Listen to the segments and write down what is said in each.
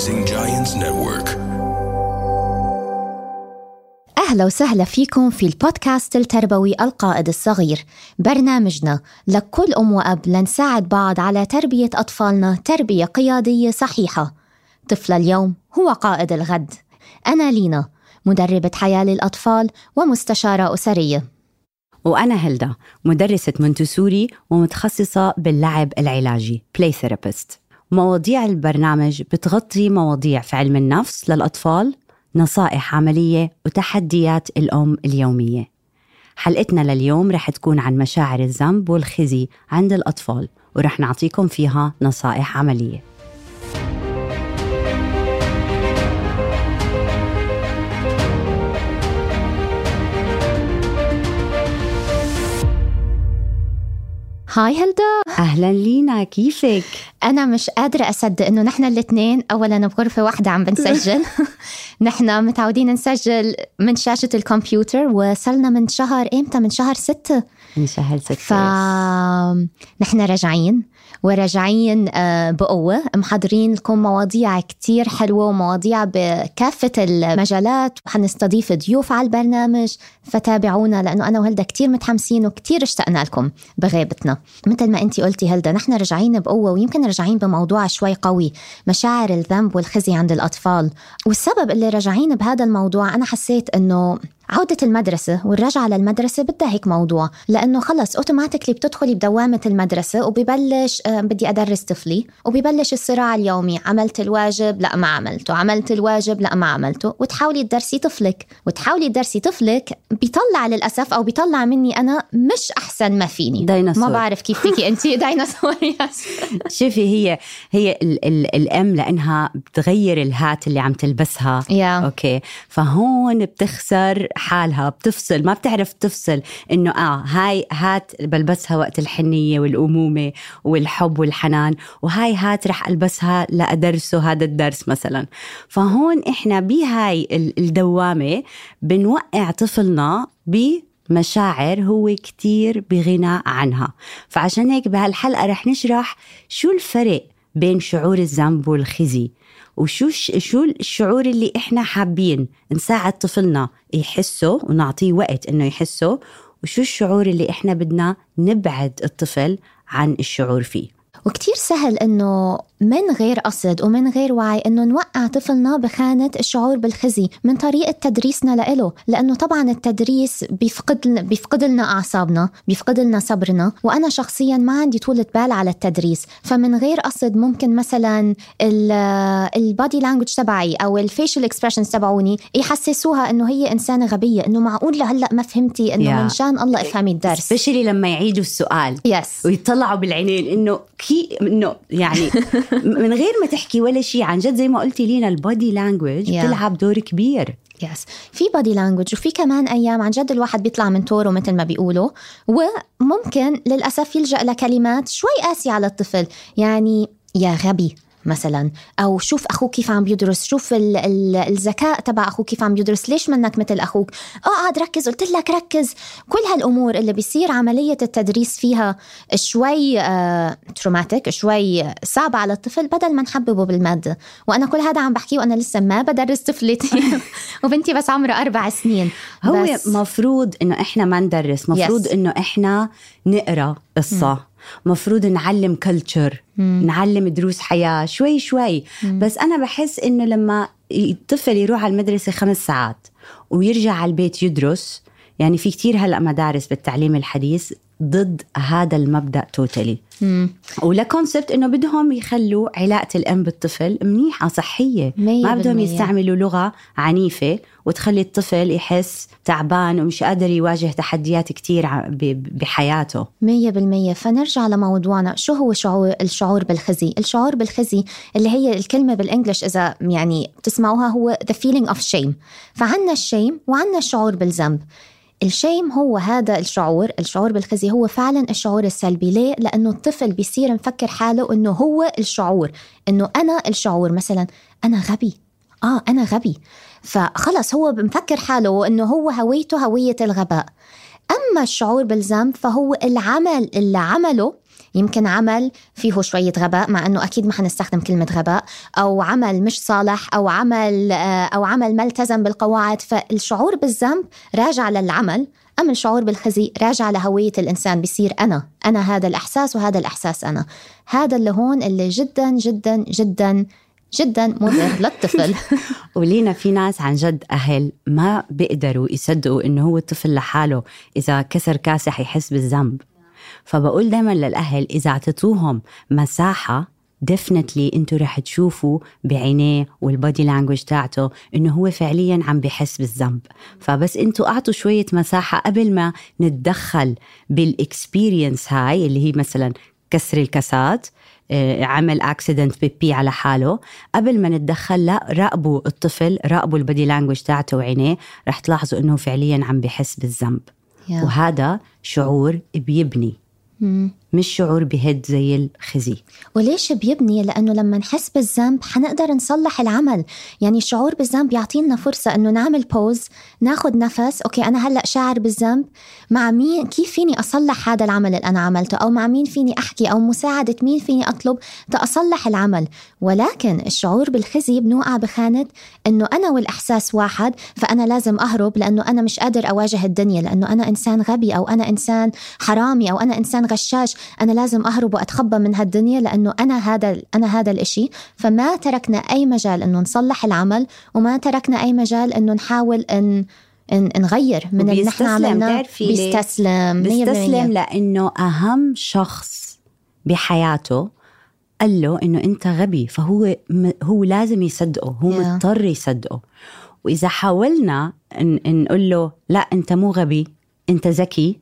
Rising Giants Network. أهلا وسهلا فيكم في البودكاست التربوي القائد الصغير. برنامجنا لكل أم وأب لنساعد بعض على تربية أطفالنا تربية قيادية صحيحة. طفل اليوم هو قائد الغد. أنا لينا مدربة حياة للأطفال ومستشارة أسرية. وأنا هلدا مدرسة مونتسوري ومتخصصة باللعب العلاجي play therapist مواضيع البرنامج بتغطي مواضيع في علم النفس للأطفال نصائح عملية وتحديات الأم اليومية. حلقتنا لليوم رح تكون عن مشاعر الذنب والخزي عند الأطفال ورح نعطيكم فيها نصائح عملية. هاي هلدا. أهلا لينا كيفك؟ أنا مش قادرة أصدق إنه نحن الاثنين أولا بغرفة واحدة عم بنسجل. نحن متعودين نسجل من شاشة الكمبيوتر وصلنا من شهر إمتى؟ من شهر ستة. من شهر ستة فنحن راجعين. وراجعين آه، بقوة. محضرين لكم مواضيع كتير حلوة ومواضيع بكافة المجالات. وحنستضيف ضيوف على البرنامج فتابعونا لأنه أنا وهلدا كتير متحمسين وكتير اشتقنا لكم بغيبتنا. مثل ما أنت قلتي هلدا نحن راجعين بقوة ويمكن راجعين بموضوع شوي قوي. مشاعر الذنب والخزي عند الأطفال. والسبب اللي راجعين بهذا الموضوع أنا حسيت أنه عودة المدرسة والرجعة للمدرسة بدها هيك موضوع لأنه خلص أوتوماتيكلي بتدخلي بدوامة المدرسة وببلش آه، بدي أدرس طفلي وببلش الصراع اليومي عملت الواجب لا ما عملته عملت الواجب لا ما عملته وتحاولي تدرسي طفلك وتحاولي تدرسي طفلك بيطلع للأسف أو بيطلع مني أنا مش أحسن ما فيني. ديناصور. ما بعرف كيف فيكي أنت ديناصور شوفي هي هي ال ال الأم لأنها بتغير الهات اللي عم تلبسها. Yeah. أوكي. فهون بتخسر حالها بتفصل ما بتعرف تفصل إنه آه هاي هات بلبسها وقت الحنية والأمومة والحب والحنان وهاي هات رح ألبسها لأدرسه هذا الدرس مثلا. فهون إحنا بهاي الدوامة بنوقع طفلنا ب مشاعر هو كتير بغنى عنها. فعشان هيك بهالحلقة رح نشرح شو الفرق بين شعور الذنب والخزي. وشو شو الشعور اللي إحنا حابين نساعد طفلنا يحسه ونعطيه وقت إنه يحسه؟ وشو الشعور اللي إحنا بدنا نبعد الطفل عن الشعور فيه؟ وكتير سهل إنه من غير قصد ومن غير وعي إنه نوقع طفلنا بخانة الشعور بالخزي من طريقة تدريسنا له لأنه طبعا التدريس بيفقد بيفقد لنا أعصابنا بيفقد لنا صبرنا. وأنا شخصيا ما عندي طولة بال على التدريس. فمن غير قصد ممكن مثلا ال body language تبعي أو ال facial expressions تبعوني يحسسوها إنه هي إنسانة غبية إنه معقول لهلأ ما فهمتي إنه yeah. من شان الله افهمي الدرس. especially لما يعيدوا السؤال. yes yes. ويطلعوا بالعينين إنه كي إنه يعني من غير ما تحكي ولا شيء عن جد زي ما قلتي لينا ال body language yeah. بتلعب دور كبير. yes في body language وفي كمان أيام عن جد الواحد بيطلع من طوره مثل ما بيقولوا وممكن للأسف يلجأ لكلمات شوي قاسية على الطفل. يعني يا غبي. مثلا. أو شوف أخوك كيف عم بيدرس شوف ال ال الذكاء تبع أخوك كيف عم بيدرس ليش منك مثل أخوك؟ اقعد ركز قلت لك ركز. كل هالأمور اللي بيصير عملية التدريس فيها شوي آه تروماتيك شوي صعبة على الطفل بدل ما نحببه بالماده وأنا كل هذا عم بحكيه وأنا لسه ما بدرس طفلتي. وبنتي بس عمرها أربع سنين. هو مفروض إنه إحنا ما ندرس مفروض yes. إنه إحنا نقرأ قصة. مفروض نعلم culture نعلم دروس حياة شوي شوي مم. بس أنا بحس إنه لما الطفل يروح على المدرسة خمس ساعات ويرجع على البيت يدرس يعني في كتير هلأ مدارس بالتعليم الحديث ضد هذا المبدأ totally ولا concept إنه بدهم يخلوا علاقة الأم بالطفل منيحة صحية. ما بدهم يستعملوا لغة عنيفة وتخلي الطفل يحس تعبان ومش قادر يواجه تحديات كتير بحياته. مية بالمية. فنرجع لموضوعنا. شو هو شعور الشعور بالخزي؟ الشعور بالخزي اللي هي الكلمة بالإنجليش إذا يعني تسمعوها هو the feeling of shame. فعنا الشيم وعنا الشعور بالذنب. الشيم هو هذا الشعور الشعور بالخزي هو فعلا الشعور السلبي. ليه؟ لأنه الطفل بيصير مفكر حاله أنه هو الشعور أنه أنا الشعور. مثلا أنا غبي. آه أنا غبي. فخلص هو مفكر حاله أنه هو هويته هوية الغباء. أما الشعور بالذنب فهو العمل اللي عمله يمكن عمل فيه شوية غباء مع أنه أكيد ما حنستخدم كلمة غباء أو عمل مش صالح أو عمل آه، أو عمل ما التزم بالقواعد. فالشعور بالذنب راجع للعمل أما الشعور بالخزي راجع لهوية الإنسان؟ بيصير أنا أنا هذا الإحساس وهذا الإحساس أنا. هذا اللي هون اللي جدا جدا جدا جدا مضر للطفل. ولينا في ناس عن جد أهل ما بيقدروا يصدقوا إنه هو الطفل لحاله إذا كسر كاسة حيحس بالذنب. فبقول دايما للأهل إذا أعطيتوهم مساحة definitely أنتوا رح تشوفوا بعينيه وال body language تاعته إنه هو فعليا عم بحس بالذنب. فبس أنتوا أعطوا شوية مساحة قبل ما نتدخل بال experience هاي اللي هي مثلا كسر الكاسات آه، عمل accident بيبي على حاله. قبل ما نتدخل لا راقبوا الطفل راقبوا ال body language تاعته وعينيه رح تلاحظوا إنه فعليا عم بحس بالذنب. yeah. وهذا شعور بيبني. Hmm. مش شعور بهد زي الخزي. وليش بيبني؟ لأنه لما نحس بالذنب حنقدر نصلح العمل. يعني الشعور بالذنب يعطينا فرصة أنه نعمل pause ناخد نفس okay أنا هلأ شاعر بالذنب. مع مين؟ كيف فيني أصلح هذا العمل اللي أنا عملته؟ أو مع مين فيني أحكي؟ أو مساعدة مين فيني أطلب تأصلح العمل؟ ولكن الشعور بالخزي بنوقع بخانة أنه أنا والإحساس واحد فأنا لازم أهرب لأنه أنا مش قادر أواجه الدنيا. لأنه أنا إنسان غبي أو أنا إنسان حرامي أو أنا إنسان غشاش. أنا لازم أهرب وأتخبى من هالدنيا لأنه أنا هذا أنا هذا الإشي. فما تركنا أي مجال إنه نصلح العمل وما تركنا أي مجال إنه نحاول إن نغير من اللي نحن عملناه. بيستسلم بيستسلم لأنه أهم شخص بحياته قال له إنه أنت غبي فهو هو لازم يصدقه هو yeah. مضطر يصدقه. وإذا حاولنا نقول له لا أنت مو غبي أنت ذكي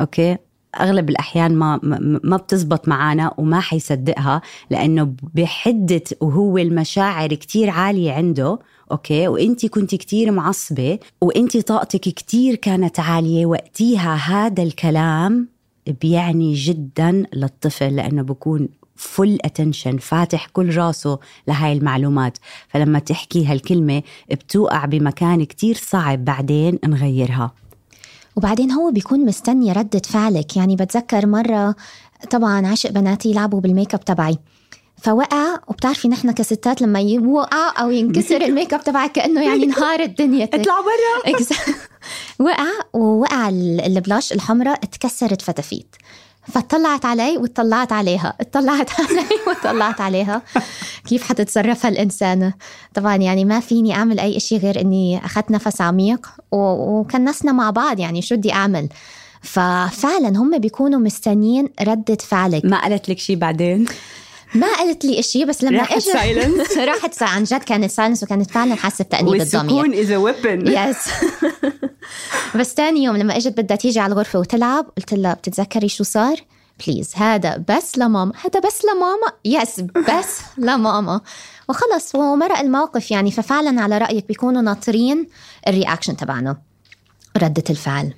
okay؟ أغلب الأحيان ما ما بتزبط معنا وما حيصدقها لأنه بحدة وهو المشاعر كتير عالية عنده okay؟ وإنت كنت كتير معصبة وإنت طاقتك كتير كانت عالية وقتيها هذا الكلام بيعني جدا للطفل لأنه بكون full attention فاتح كل راسه لهاي المعلومات. فلما تحكي هالكلمة بتوقع بمكان كتير صعب بعدين نغيرها. وبعدين هو بيكون مستني ردة فعلك. يعني بتذكر مرة طبعا عشق بناتي يلعبوا بالميك أب تبعي. فوقع وبتعرفي نحن كستات لما يوقع أو ينكسر الميك أب تبعك كأنه يعني انهارت الدنيا. اطلع برا. وقع ووقع البلاش الحمراء اتكسرت فتافيت فطلعت علي وطلعت عليها. اطلعت علي وطلعت عليها. كيف حتتصرف هالإنسانة طبعا يعني ما فيني أعمل أي إشي غير أني أخذت نفس عميق وكنسنا مع بعض. يعني شو بدي أعمل؟ ففعلا هم بيكونوا مستنيين ردة فعلك. ما قالت لك شيء بعدين؟ ما قالت لي إشي بس لما راحت silence راحت عن جد كانت silence وكانت فعلا حاسة بتأنيب الضمير. والسكون as weapon yes بس ثاني يوم لما إجت بدها تيجي على الغرفة وتلعب قلت لها بتتذكري شو صار؟ please هذا بس لماما هذا بس لماما؟ yes بس لماما. وخلص ومرق الموقف يعني ففعلا على رأيك بيكونوا ناطرين ال reaction تبعنا. ردة الفعل.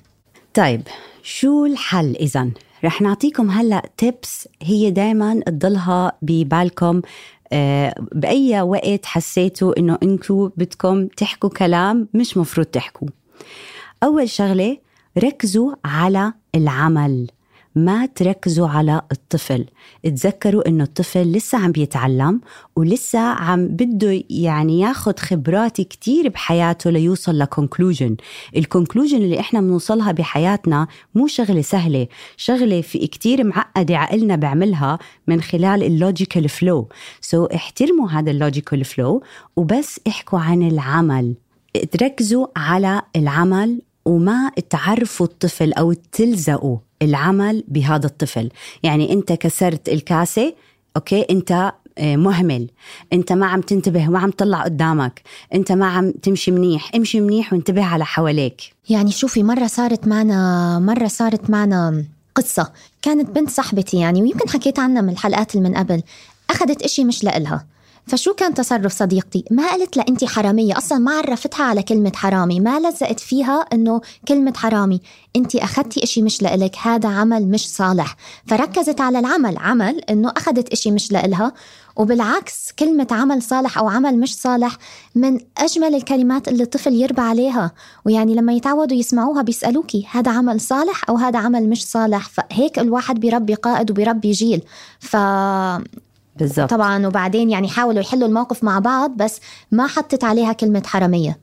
طيب شو الحل إذا؟ رح نعطيكم هلا tips هي دائما تضلها ببالكم. آه، بأي وقت حسيتوا إنه إنكم بدكم تحكوا كلام مش مفروض تحكوا. أول شغلة ركزوا على العمل. ما تركزوا على الطفل. تذكروا إنه الطفل لسه عم بيتعلم ولسه عم بده يعني ياخد خبرات كتير بحياته ليوصل ل conclusion ال conclusion اللي إحنا بنوصلها بحياتنا مو شغلة سهلة. شغلة في كتير معقدة عقلنا بيعملها من خلال ال logical flow so احترموا هذا ال logical flow وبس احكوا عن العمل. تركزوا على العمل وما تعرفوا الطفل أو تلزقوا. العمل بهذا الطفل. يعني انت كسرت الكاسة okay انت آه، مهمل. انت ما عم تنتبه ما عم تطلع قدامك. انت ما عم تمشي منيح. امشي منيح وانتبه على حواليك. يعني شوفي مرة صارت معنا مرة صارت معنا قصة. كانت بنت صاحبتي يعني ويمكن حكيت عنها من الحلقات اللي من قبل. أخذت إشي مش لإلها. فشو كان تصرف صديقتي؟ ما قالت لها انت حرامية. أصلا ما عرفتها على كلمة حرامي. ما لزقت فيها إنه كلمة حرامي. انت أخذتي إشي مش لإلك. هذا عمل مش صالح. فركزت على العمل. عمل إنه أخذت إشي مش لإلها. وبالعكس كلمة عمل صالح أو عمل مش صالح من أجمل الكلمات اللي الطفل يربى عليها. ويعني لما يتعودوا يسمعوها بيسألوكي هذا عمل صالح أو هذا عمل مش صالح؟ فهيك الواحد بيربي قائد وبيربي جيل. ف بالضبط. طبعا وبعدين يعني حاولوا يحلوا الموقف مع بعض بس ما حطت عليها كلمة حرامية.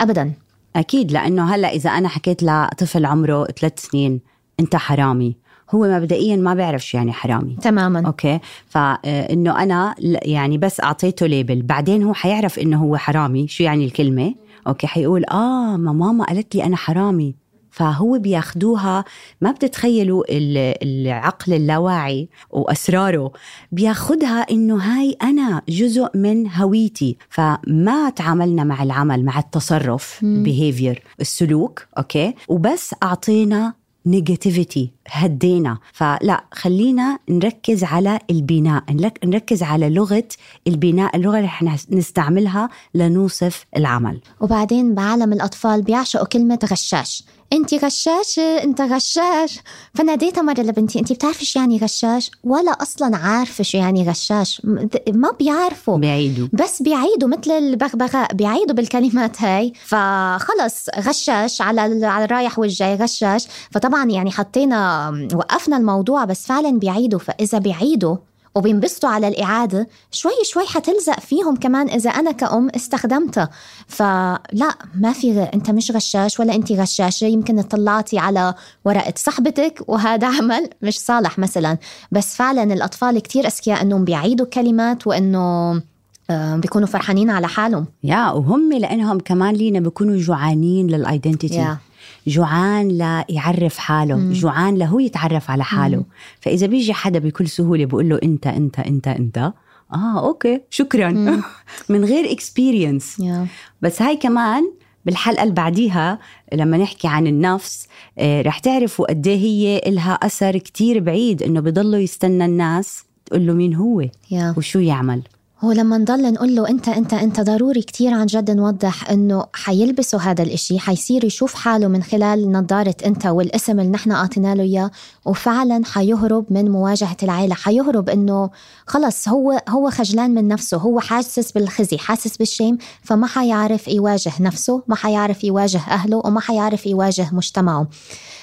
أبدا. أكيد لأنه هلأ إذا أنا حكيت لطفل عمره ثلاث سنين أنت حرامي. هو مبدئيا ما بيعرف شو يعني حرامي. تماما. okay؟ فانه أنا ل- يعني بس أعطيته label. بعدين هو حيعرف إنه هو حرامي. شو يعني الكلمة؟ okay حيقول آه ما ماما قالت لي أنا حرامي. فهو بياخدوها ما بتتخيلوا ال- العقل اللاواعي وأسراره. بياخدها إنه هاي أنا جزء من هويتي فما تعاملنا مع العمل مع التصرف behavior السلوك okay؟ وبس أعطينا negativity هدينا. فلا خلينا نركز على البناء نركز على لغة البناء اللغة اللي إحنا نستعملها لنوصف العمل. وبعدين بعالم الأطفال بيعشقوا كلمة غشاش. انت غشاشة انت غشاش. فناديتها مرة لبنتي انت بتعرفي شو يعني غشاش؟ ولا أصلا عارفة شو يعني غشاش. ما بيعرفوا. بيعيدوا. بس بيعيدوا مثل البغبغاء بيعيدوا بالكلمات هاي. فخلص غشاش على على الرايح والجاي غشاش. فطبعا يعني حطينا وقفنا الموضوع بس فعلا بيعيدوا. فإذا بيعيدوا وبينبسطوا على الإعادة شوي شوي حتلزق فيهم كمان إذا أنا كأم استخدمتها فلا ما في. أنت مش غشاش ولا أنت غشاشة يمكن اطلعتي على ورقة صاحبتك وهذا عمل مش صالح مثلا بس فعلا الأطفال كتير أذكياء أنهم بيعيدوا كلمات وأنه آه، بيكونوا فرحانين على حالهم يا وهم لإنهم كمان لينا بيكونوا جوعانين للايدنتيتي يا. جوعان ليعرف حاله مم. جوعان لهو يتعرف على حاله مم. فإذا بيجي حدا بكل سهولة بيقول له أنت أنت أنت أنت آه okay شكرا. من غير experience yeah. بس هاي كمان بالحلقة اللي بعديها لما نحكي عن النفس آه، رح تعرفوا قد إيه هي إلها أثر كتير بعيد إنه بضلوا يستنى الناس تقول له مين هو yeah. وشو يعمل هو لما نضل نقول له أنت أنت أنت ضروري كتير عن جد نوضح إنه حيلبسوا هذا الإشي حيصير يشوف حاله من خلال نظارة أنت والاسم اللي نحن أعطينا له إياه وفعلا حيهرب من مواجهة العيلة حيهرب إنه خلص هو هو خجلان من نفسه هو حاسس بالخزي حاسس بالشيم فما حيعرف يواجه نفسه ما حيعرف يواجه أهله وما حيعرف يواجه مجتمعه.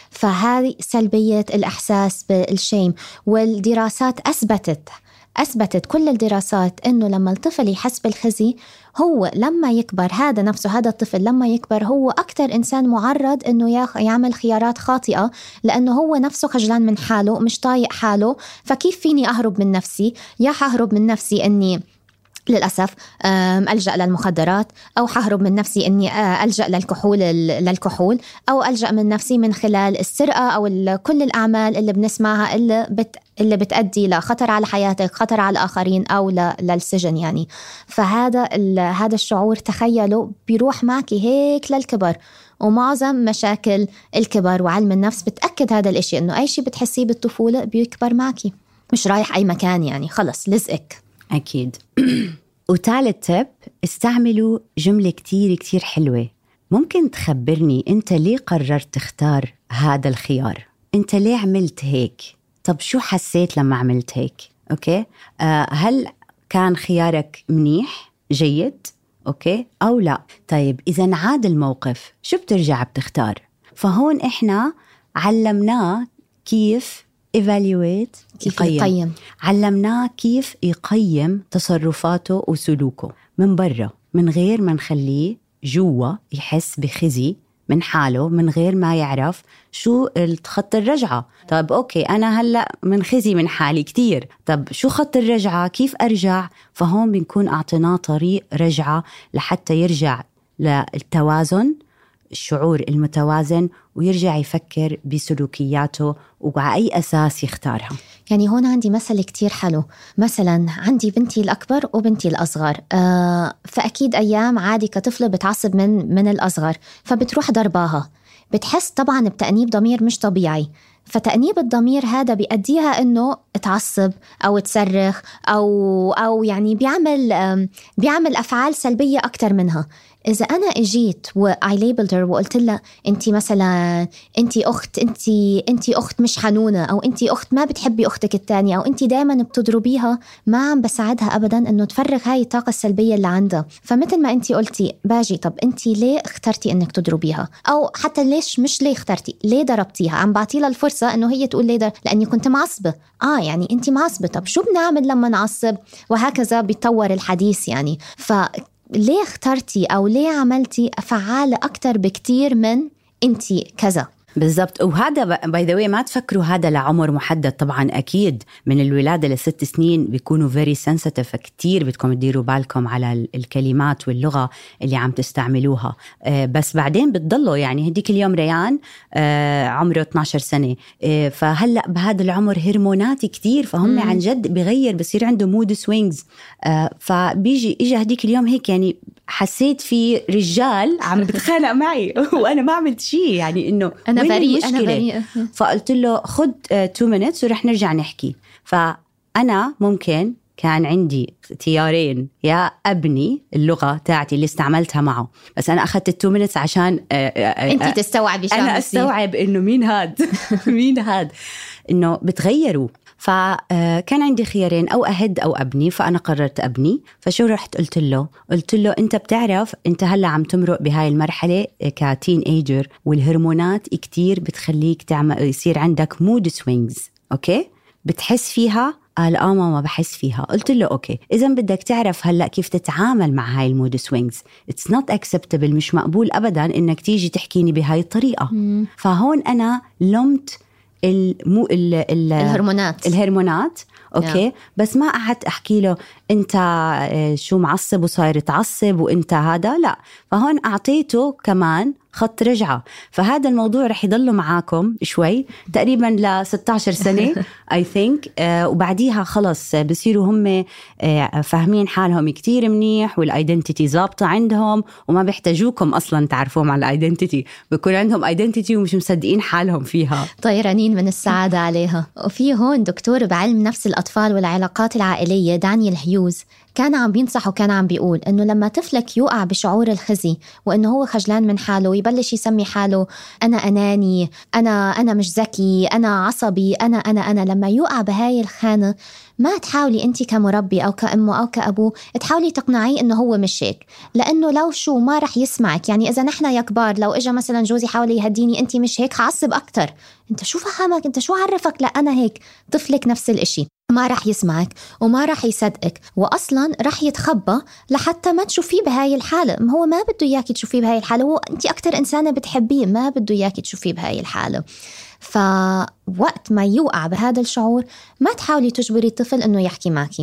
فهذه سلبية الإحساس بالشيم والدراسات أثبتت أثبتت كل الدراسات إنه لما الطفل يحس بالخزي هو لما يكبر هذا نفسه هذا الطفل لما يكبر هو أكثر إنسان معرض ياخ- يعمل خيارات خاطئة لأنه هو نفسه خجلان من حاله مش طايق حاله فكيف فيني أهرب من نفسي؟ يا حهرب من نفسي إني للأسف ألجأ للمخدرات أو حهرب من نفسي أني آه، ألجأ للكحول للكحول أو ألجأ من نفسي من خلال السرقة أو كل الأعمال اللي بنسمعها اللي بت اللي بتأدي لخطر على حياتك خطر على الآخرين أو للسجن يعني. فهذا هذا الشعور تخيلوا بيروح معك هيك للكبر. ومعظم مشاكل الكبر وعلم النفس بتأكد هذا الإشي إنه أي شيء بتحسيه بالطفولة بيكبر معك مش رايح أي مكان يعني خلص لزقك. أكيد. وثالث تب استعملوا جملة كتير كتير حلوة. ممكن تخبرني أنت ليه قررت تختار هذا الخيار؟ أنت ليه عملت هيك؟ طب شو حسيت لما عملت هيك؟ okay؟ آه هل كان خيارك منيح؟ جيد؟ okay؟ أو لا؟ طيب إذا انعاد الموقف شو بترجع بتختار؟ فهون إحنا علمناه كيف evaluate كيف يقيم. علمناه كيف يقيم تصرفاته وسلوكه. من برا من غير ما نخليه جوا يحس بخزي من حاله من غير ما يعرف شو خط الرجعة. طب أوكي أنا هلأ من خزي من حالي كتير. طب شو خط الرجعة؟ كيف أرجع؟ فهون بنكون أعطيناه طريق رجعة لحتى يرجع للتوازن الشعور المتوازن ويرجع يفكر بسلوكياته وعلى أي أساس يختارها. يعني هون عندي مثل كتير حلو. مثلا عندي بنتي الأكبر وبنتي الأصغر. آه فأكيد أيام عادي كطفلة بتعصب من من الأصغر فبتروح ضرباها بتحس طبعا بتأنيب ضمير مش طبيعي. فتأنيب الضمير هذا بيأديها إنه تعصب أو تصرخ أو أو يعني بيعمل بيعمل أفعال سلبية أكثر منها. إذا أنا إجيت و I labeled وقلت لها أنت مثلا أنت أخت أنت أنت أخت مش حنونة أو أنت أخت ما بتحبي أختك الثانية أو أنت دائما بتضربيها ما عم بساعدها ابدا إنه تفرغ هاي الطاقة السلبية اللي عندها. فمثل ما أنت قلتي باجي طب أنت ليه اخترتي إنك تضربيها؟ أو حتى ليش مش ليه اخترتي؟ ليه ضربتيها؟ عم بعطي لها الفرصة إنه هي تقول ليه در... لأني كنت معصبة. آه يعني أنت معصبة. طب شو بنعمل لما نعصب؟ وهكذا بيتطور الحديث يعني. ف ليه اخترتي أو ليه عملتي فعالة أكثر بكثير من انت كذا؟ بالضبط. وهذا by the ما تفكروا هذا لعمر محدد طبعا أكيد. من الولادة لست سنين بيكونوا very sensitive كثير بدكم تديروا بالكم على الكلمات واللغة اللي عم تستعملوها. آه، بس بعدين بتضلوا يعني هديك اليوم ريان آه، عمره 12 سنة. آه، فهلأ بهذا العمر هرمونات كثير فهم عن جد بغير بصير عنده mood swings فبيجي اجى هديك اليوم هيك يعني حسيت في رجال عم بتخانق معي. وأنا ما عملت شيء يعني إنه أنا بريء أنا بريء فقلت له خد 2 minutes ورح نرجع نحكي. فأنا ممكن كان عندي تيارين يا أبني اللغة تاعتي اللي استعملتها معه بس أنا أخذت ال two minutes عشان آه، آه، انت تستوعبي أنا أستوعب إنه مين هاد؟ مين هاد؟ إنه بتغيروا. فكان عندي خيارين أو أهد أو أبني فأنا قررت أبني. فشو رحت؟ قلت له قلت له أنت بتعرف أنت هلأ عم تمرق بهاي المرحلة ك teenager والهرمونات كتير بتخليك تعمل يصير عندك mood swings okay؟ بتحس فيها؟ قال آه ماما بحس فيها. قلت له okay. اذا بدك تعرف هلأ كيف تتعامل مع هاي ال mood swings it's not acceptable مش مقبول ابدا إنك تيجي تحكيني بهاي الطريقة. مم. فهون أنا لمت ال moo ال ال الهرمونات. الهرمونات. Okay. Yeah. بس ما قعدت أحكي له أنت آه، شو معصب وصاير تعصب وأنت هذا؟ لا. فهون أعطيته كمان خط رجعة. فهذا الموضوع رح يضل معاكم شوي تقريبا ل 16 سنة I think uh, وبعديها خلص بصيروا هم uh, فاهمين حالهم كتير منيح وال identity ظابطة عندهم وما بيحتاجوكم أصلا تعرفوهم على ال identity بكون عندهم identity ومش مصدقين حالهم فيها. طيرانين من السعادة عليها. وفي هون دكتور بعلم نفس الأطفال والعلاقات العائلية دانيال هيوز. كان عم بينصح وكان عم بيقول إنه لما طفلك يوقع بشعور الخزي وإنه هو خجلان من حاله ويبلش يسمي حاله أنا أناني أنا أنا مش ذكي أنا عصبي أنا أنا أنا لما يوقع بهاي الخانة ما تحاولي انت كمربي أو كامه أو كابوه تحاولي تقنعيه إنه هو مش هيك لأنه لو شو ما رح يسمعك يعني إذا نحن يا كبار لو اجى مثلا جوزي حاول يهديني انت مش هيك حعصب أكثر أنت شو فهمك؟ أنت شو عرفك؟ لا أنا هيك. طفلك نفس الإشي. ما رح يسمعك وما رح يصدقك واصلا رح يتخبى لحتى ما تشوفيه بهاي الحالة. ما هو ما بده إياكي تشوفيه بهاي الحالة هو انت أكثر إنسانة بتحبيه ما بده إياكي تشوفيه بهاي الحالة. فوقت ما يوقع بهذا الشعور ما تحاولي تجبري الطفل إنه يحكي معك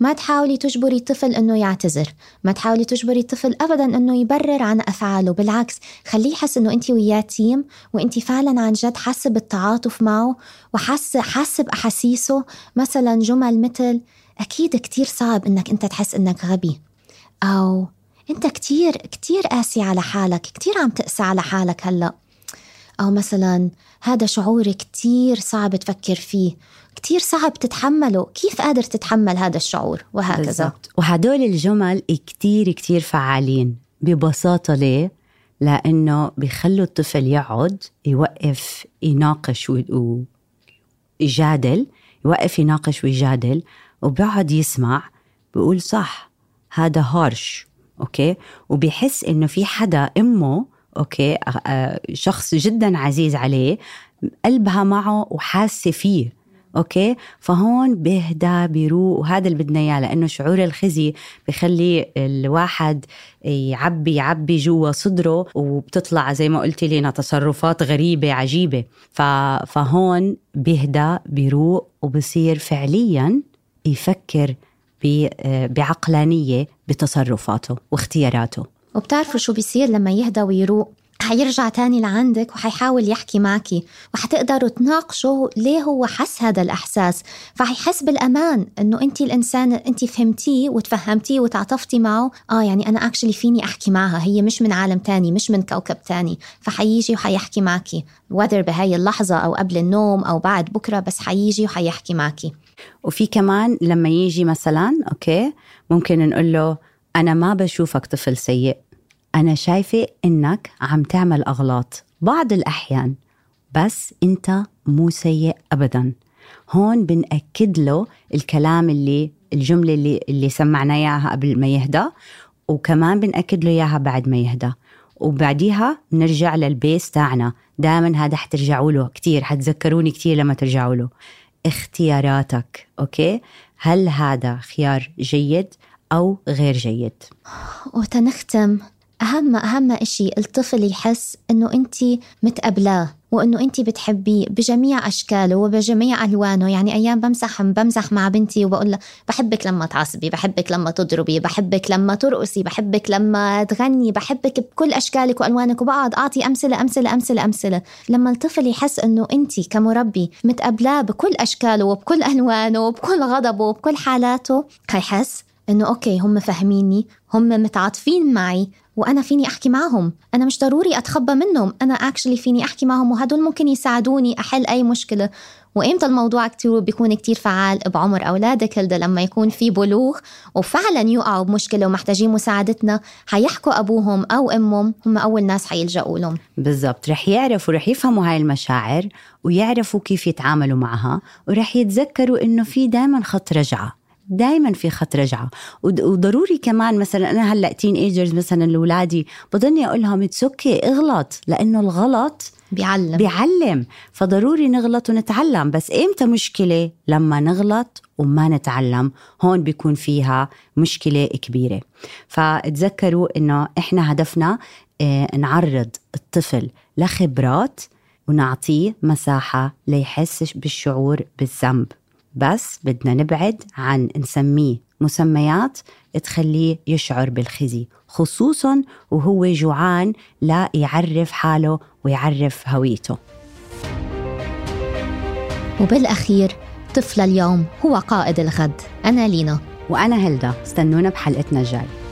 ما تحاولي تجبري الطفل إنه يعتذر. ما تحاولي تجبري الطفل ابدا إنه يبرر عن أفعاله. بالعكس خليه يحس إنه انت وياه تيم وانت فعلا عن جد حاسة بالتعاطف معه وحاسه حاسة بأحاسيسه. مثلا جمل مثل أكيد كتير صعب إنك أنت تحس إنك غبي. أو أنت كتير كتير قاسي على حالك كتير عم تقسى على حالك هلأ. أو مثلا هذا شعور كتير صعب تفكر فيه. كتير صعب تتحمله. كيف قادر تتحمل هذا الشعور؟ وهكذا. بالزبط. وهدول الجمل كتير كتير فعالين. ببساطة ليه؟ لأنه بيخلوا الطفل يقعد يوقف يناقش ويجادل يوقف يناقش ويجادل وبيقعد يسمع بيقول صح هذا harsh okay؟ وبيحس إنه في حدا أمه okay؟ شخص جدا عزيز عليه قلبها معه وحاسة فيه أوكي؟ فهون بيهدى بيروق وهذا اللي بدنا إياه لأنه شعور الخزي بخلي الواحد يعبي يعبي جوا صدره وبتطلع زي ما قلتي لنا تصرفات غريبة عجيبة. فهون بيهدى بيروق وبصير فعليا يفكر آه، بعقلانية بتصرفاته واختياراته. وبتعرفوا شو بيصير لما يهدى ويروق. حيرجع تاني لعندك وحيحاول يحكي معكي وحتقدروا تناقشوا ليه هو حس هذا الإحساس. فحيحس بالأمان إنه أنت الإنسان أنت فهمتيه وتفهمتيه وتعاطفتي معه آه يعني أنا أكشلي فيني أحكي معها هي مش من عالم تاني مش من كوكب تاني. فحيجي وحيحكي معكي وذر بهاي اللحظة أو قبل النوم أو بعد بكرة بس حيجي وحيحكي معكي وفي كمان لما يجي مثلا أوكي ممكن نقول له أنا ما بشوفك طفل سيء. أنا شايفة إنك عم تعمل أغلاط بعض الأحيان بس أنت مو سيء أبدا. هون بنأكد له الكلام اللي الجملة اللي اللي سمعنا إياها قبل ما يهدى وكمان بنأكد له إياها بعد ما يهدى. وبعديها نرجع للبيس تاعنا. دائما هذا حترجعوا له كتير حتذكروني كتير لما ترجعوا له. اختياراتك أوكي؟ هل هذا خيار جيد أو غير جيد؟ وتنختم. أهم أهم إشي الطفل يحس إنه أنت متقبلاه وإنه أنت بتحبيه بجميع أشكاله وبجميع ألوانه. يعني أيام بمزح بمزح مع بنتي وبقول لها بحبك لما تعصبي بحبك لما تضربي بحبك لما ترقصي بحبك لما تغني بحبك بكل أشكالك وألوانك وبقعد أعطي أمثلة أمثلة أمثلة أمثلة. لما الطفل يحس إنه أنت كمربي متقبلاه بكل أشكاله وبكل ألوانه وبكل غضبه وبكل حالاته حيحس إنه okay هم فاهميني هم متعاطفين معي وأنا فيني أحكي معهم. أنا مش ضروري أتخبى منهم. أنا actually فيني أحكي معهم وهدول ممكن يساعدوني أحل أي مشكلة. وإمتى الموضوع كتير بيكون كتير فعال؟ بعمر أولادك هلدا لما يكون في بلوغ. وفعلا يقعوا بمشكلة ومحتاجين مساعدتنا. حيحكوا أبوهم أو أمهم. هم أول ناس حيلجأوا لهم. بالضبط. رح يعرفوا رح يفهموا هاي المشاعر ويعرفوا كيف يتعاملوا معها ورح يتذكروا إنه في دائما خط رجعة. دائما في خط رجعة. وضروري كمان مثلا أنا هلأ teenagers مثلا لاولادي بضلني أقول لهم it's okay اغلط لأنه الغلط بيعلم. بيعلم. فضروري نغلط ونتعلم. بس إمتى مشكلة؟ لما نغلط وما نتعلم. هون بيكون فيها مشكلة كبيرة. فتذكروا إنه إحنا هدفنا آه نعرض الطفل لخبرات ونعطيه مساحة ليحسش بالشعور بالذنب. بس بدنا نبعد عن نسميه مسميات تخليه يشعر بالخزي خصوصا وهو جوعان لا يعرف حاله ويعرف هويته. وبالأخير طفل اليوم هو قائد الغد. أنا لينا. وأنا هلدا. استنونا بحلقتنا الجاي.